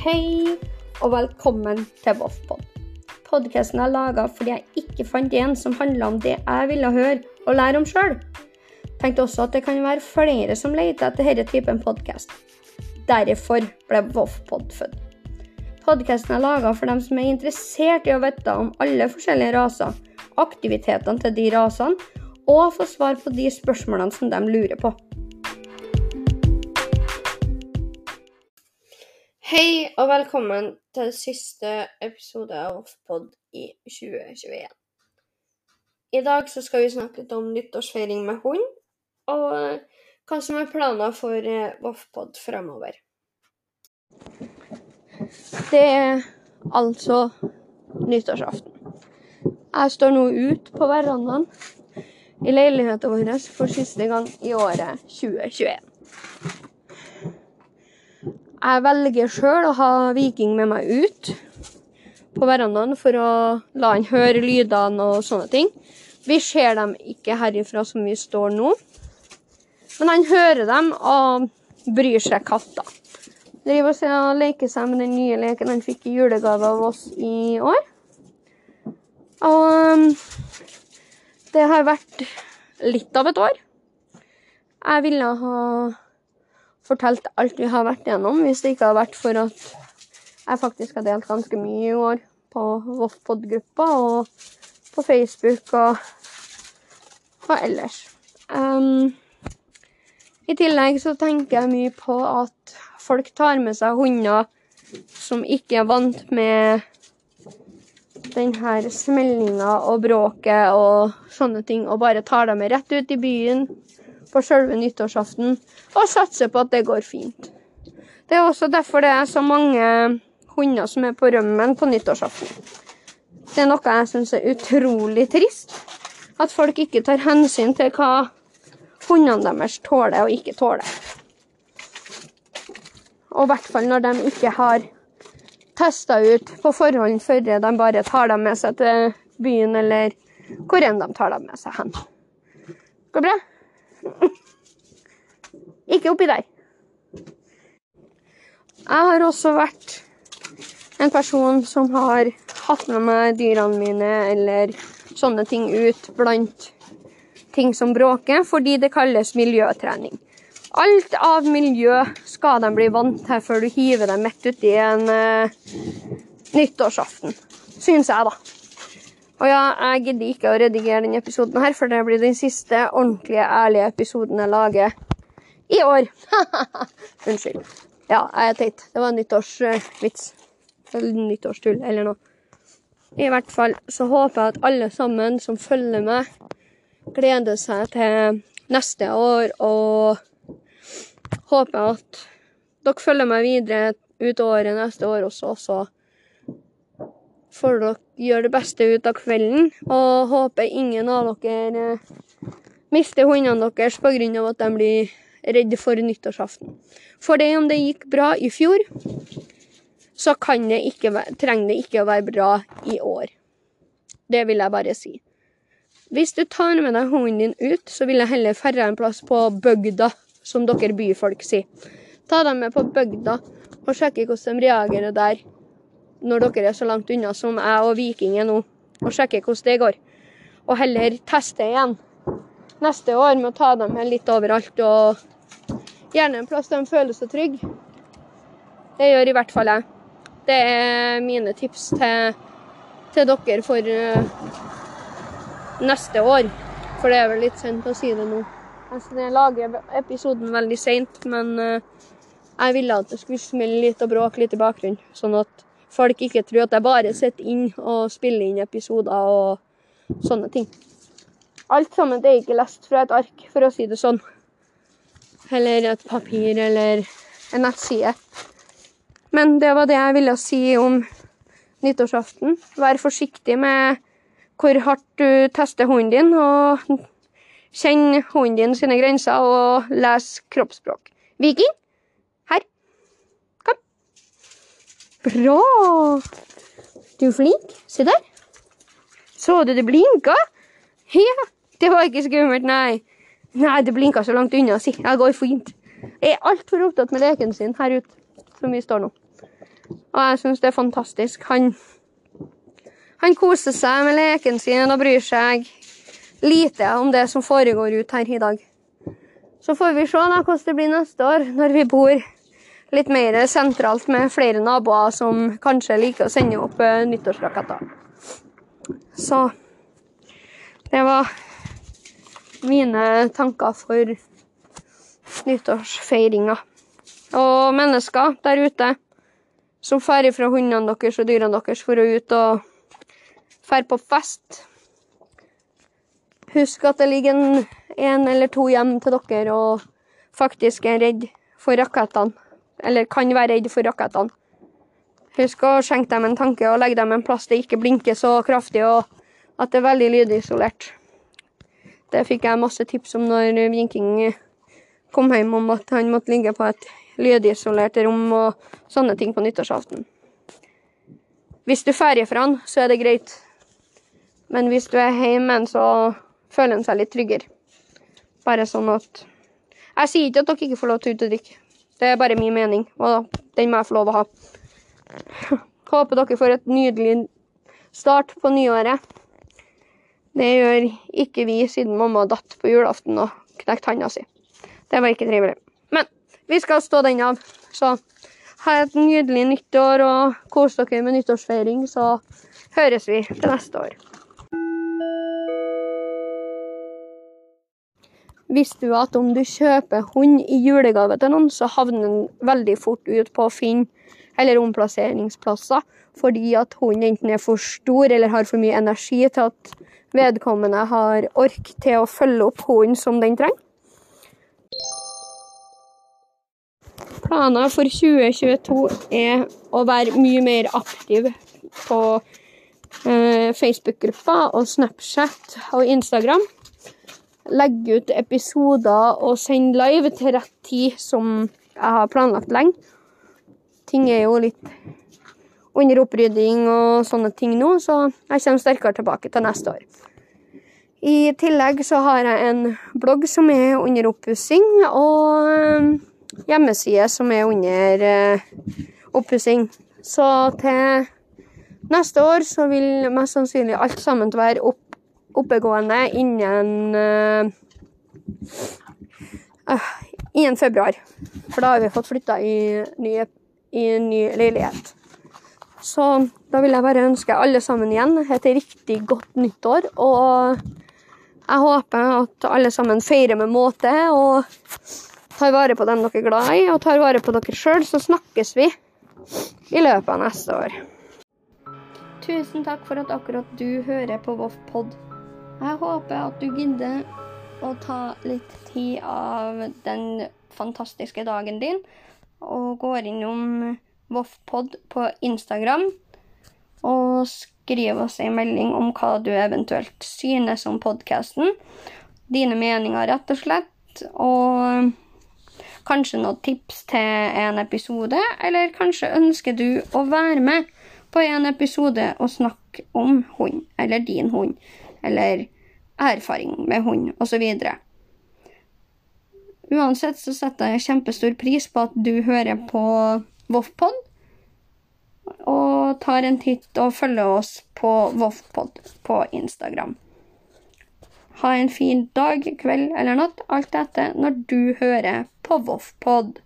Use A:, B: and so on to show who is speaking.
A: Hei, og velkommen til Voffpod. Podkasten er laga fordi jeg ikke fant en som handla om det jeg ville høre og lære om sjøl. Tenkte også at det kan være flere som leter etter denne typen podkast. Derfor ble Voffpod født. Podkasten er laga for dem som er interessert i å vite om alle forskjellige raser, aktivitetene til de rasene, og få svar på de spørsmålene som de lurer på. Hei og velkommen til siste episode av Offpod i 2021. I dag så skal vi snakke litt om nyttårsfeiring med hund, og hva som er planer for eh, Voffpod fremover. Det er altså nyttårsaften. Jeg står nå ute på verandaen i leiligheten vår for siste gang i året 2021. Jeg velger sjøl å ha Viking med meg ut på verandaen for å la han høre lydene og sånne ting. Vi ser dem ikke herifra som vi står nå, men han hører dem og bryr seg katta. Driver og leker seg med den nye leken han fikk i julegave av oss i år. Og um, det har vært litt av et år. Jeg ville ha fortalt alt vi har vært igjennom, hvis det ikke hadde vært for at jeg faktisk har delt ganske mye i år på Voffpod-gruppa og på Facebook og, og ellers. Um, I tillegg så tenker jeg mye på at folk tar med seg hunder som ikke er vant med den her smellinga og bråket og sånne ting, og bare tar dem med rett ut i byen på selve nyttårsaften og satser på at det går fint. Det er også derfor det er så mange hunder som er på rømmen på nyttårsaften. Det er noe jeg syns er utrolig trist. At folk ikke tar hensyn til hva hundene deres tåler og ikke tåler. Og i hvert fall når de ikke har testa ut på forhånd før de bare tar dem med seg til byen eller hvor enn de tar dem med seg hen. Går det bra? Ikke oppi der. Jeg har også vært en person som har hatt med meg dyrene mine eller sånne ting ut blant ting som bråker, fordi det kalles miljøtrening. Alt av miljø skal de bli vant til før du hiver dem midt uti en uh, nyttårsaften. Syns jeg, da. Og ja, jeg gidder ikke å redigere denne episoden her, for det blir den siste ordentlige, ærlige episoden jeg lager i år. Unnskyld. Ja, jeg er teit. Det var en nyttårsvits. Eller nyttårstull, eller noe. I hvert fall så håper jeg at alle sammen som følger meg, gleder seg til neste år, og håper at dere følger meg videre ut året neste år også. Så får dere gjøre det beste ut av kvelden. Og håper ingen av dere eh, mister hundene deres pga. at de blir redde for nyttårsaften. For det om det gikk bra i fjor, så det ikke, trenger det ikke å være bra i år. Det vil jeg bare si. Hvis du tar med deg hunden din ut, så vil jeg heller færre en plass på bygda, som dere byfolk sier. Ta dem med på bygda og sjekke hvordan de reagerer der når dere er så langt unna som jeg og Viking er nå, og sjekke hvordan det går. Og heller teste igjen neste år med å ta dem med litt overalt, og gjerne en plass der de føler seg trygge. Det gjør i hvert fall jeg. Det er mine tips til, til dere for uh, neste år. For det er vel litt sent å si det nå. Altså, jeg lager episoden veldig seint, men uh, jeg ville at det skulle smelle litt og bråke litt i bakgrunnen. Sånn at folk ikke tror at jeg bare sitter inn og spiller inn episoder og sånne ting. Alt sammen er ikke lest fra et ark, for å si det sånn. Eller et papir eller en nettside. Men det var det jeg ville si om nyttårsaften. Vær forsiktig med hvor hardt du tester hunden din, og kjenn hunden din sine grenser og les kroppsspråk. Viking, Bra! Du er flink. Se der. Så du det blinka? Ja, det var ikke skummelt, nei. Nei, det blinka så langt unna, si. Det går fint. Jeg er altfor opptatt med leken sin her ute, som vi står nå. Og jeg syns det er fantastisk. Han, han koser seg med leken sin og bryr seg lite om det som foregår ut her i dag. Så får vi se da hvordan det blir neste år, når vi bor litt mer sentralt med flere naboer som kanskje liker å sende opp eh, nyttårsraketter. Så det var mine tanker for nyttårsfeiringa. Og mennesker der ute som drar fra hundene deres og dyrene deres for å ut og dra på fest. Husk at det ligger en, en eller to hjem til dere og faktisk er redd for rakettene. Eller kan være redd for rakettene. Husk å skjenke dem en tanke og legge dem en plass det ikke blinker så kraftig, og at det er veldig lydisolert. Det fikk jeg masse tips om når Vinking kom hjem om at han måtte ligge på et lydisolert rom og sånne ting på nyttårsaften. Hvis du drar fra han, så er det greit. Men hvis du er hjemme, så føler han seg litt tryggere. Bare sånn at Jeg sier ikke at dere ikke får lov til å ut og drikke. Det er bare min mening, og den må jeg få lov å ha. Håper dere får et nydelig start på nyåret. Det gjør ikke vi siden mamma datt på julaften og knekte handa si. Det var ikke trivelig. Men vi skal stå den av. Så ha et nydelig nyttår og kos dere med nyttårsfeiring, så høres vi til neste år. Visste du at om du kjøper hund i julegave til noen, så havner den veldig fort ut på Finn eller omplasseringsplasser fordi at hunden enten er for stor eller har for mye energi til at vedkommende har ork til å følge opp hunden som den trenger? Planer for 2022 er å være mye mer aktiv på eh, Facebook-gruppa og Snapchat og Instagram. Legge ut episoder og sende live til rett tid, som jeg har planlagt lenge. Ting er jo litt under opprydding og sånne ting nå, så jeg kommer sterkere tilbake til neste år. I tillegg så har jeg en blogg som er under oppussing, og hjemmeside som er under eh, oppussing. Så til neste år så vil mest sannsynlig alt sammen være opp, oppegående innen uh, innen februar. For da har vi fått flytta i, i en ny leilighet. Så da vil jeg bare ønske alle sammen igjen et riktig godt nyttår. Og jeg håper at alle sammen feirer med måte og tar vare på dem dere er glad i, og tar vare på dere sjøl, så snakkes vi i løpet av neste år. Tusen takk for at akkurat du hører på Voff Pod. Jeg håper at du gidder å ta litt tid av den fantastiske dagen din og går innom Voffpod på Instagram og skriver oss en melding om hva du eventuelt synes om podkasten. Dine meninger, rett og slett. Og kanskje noen tips til en episode, eller kanskje ønsker du å være med på en episode og snakke om hund, eller din hund, eller erfaring med hund, osv. Uansett så setter jeg kjempestor pris på at du hører på Voffpod, og tar en titt og følger oss på Voffpod på Instagram. Ha en fin dag, kveld eller natt, alt etter når du hører på Voffpod.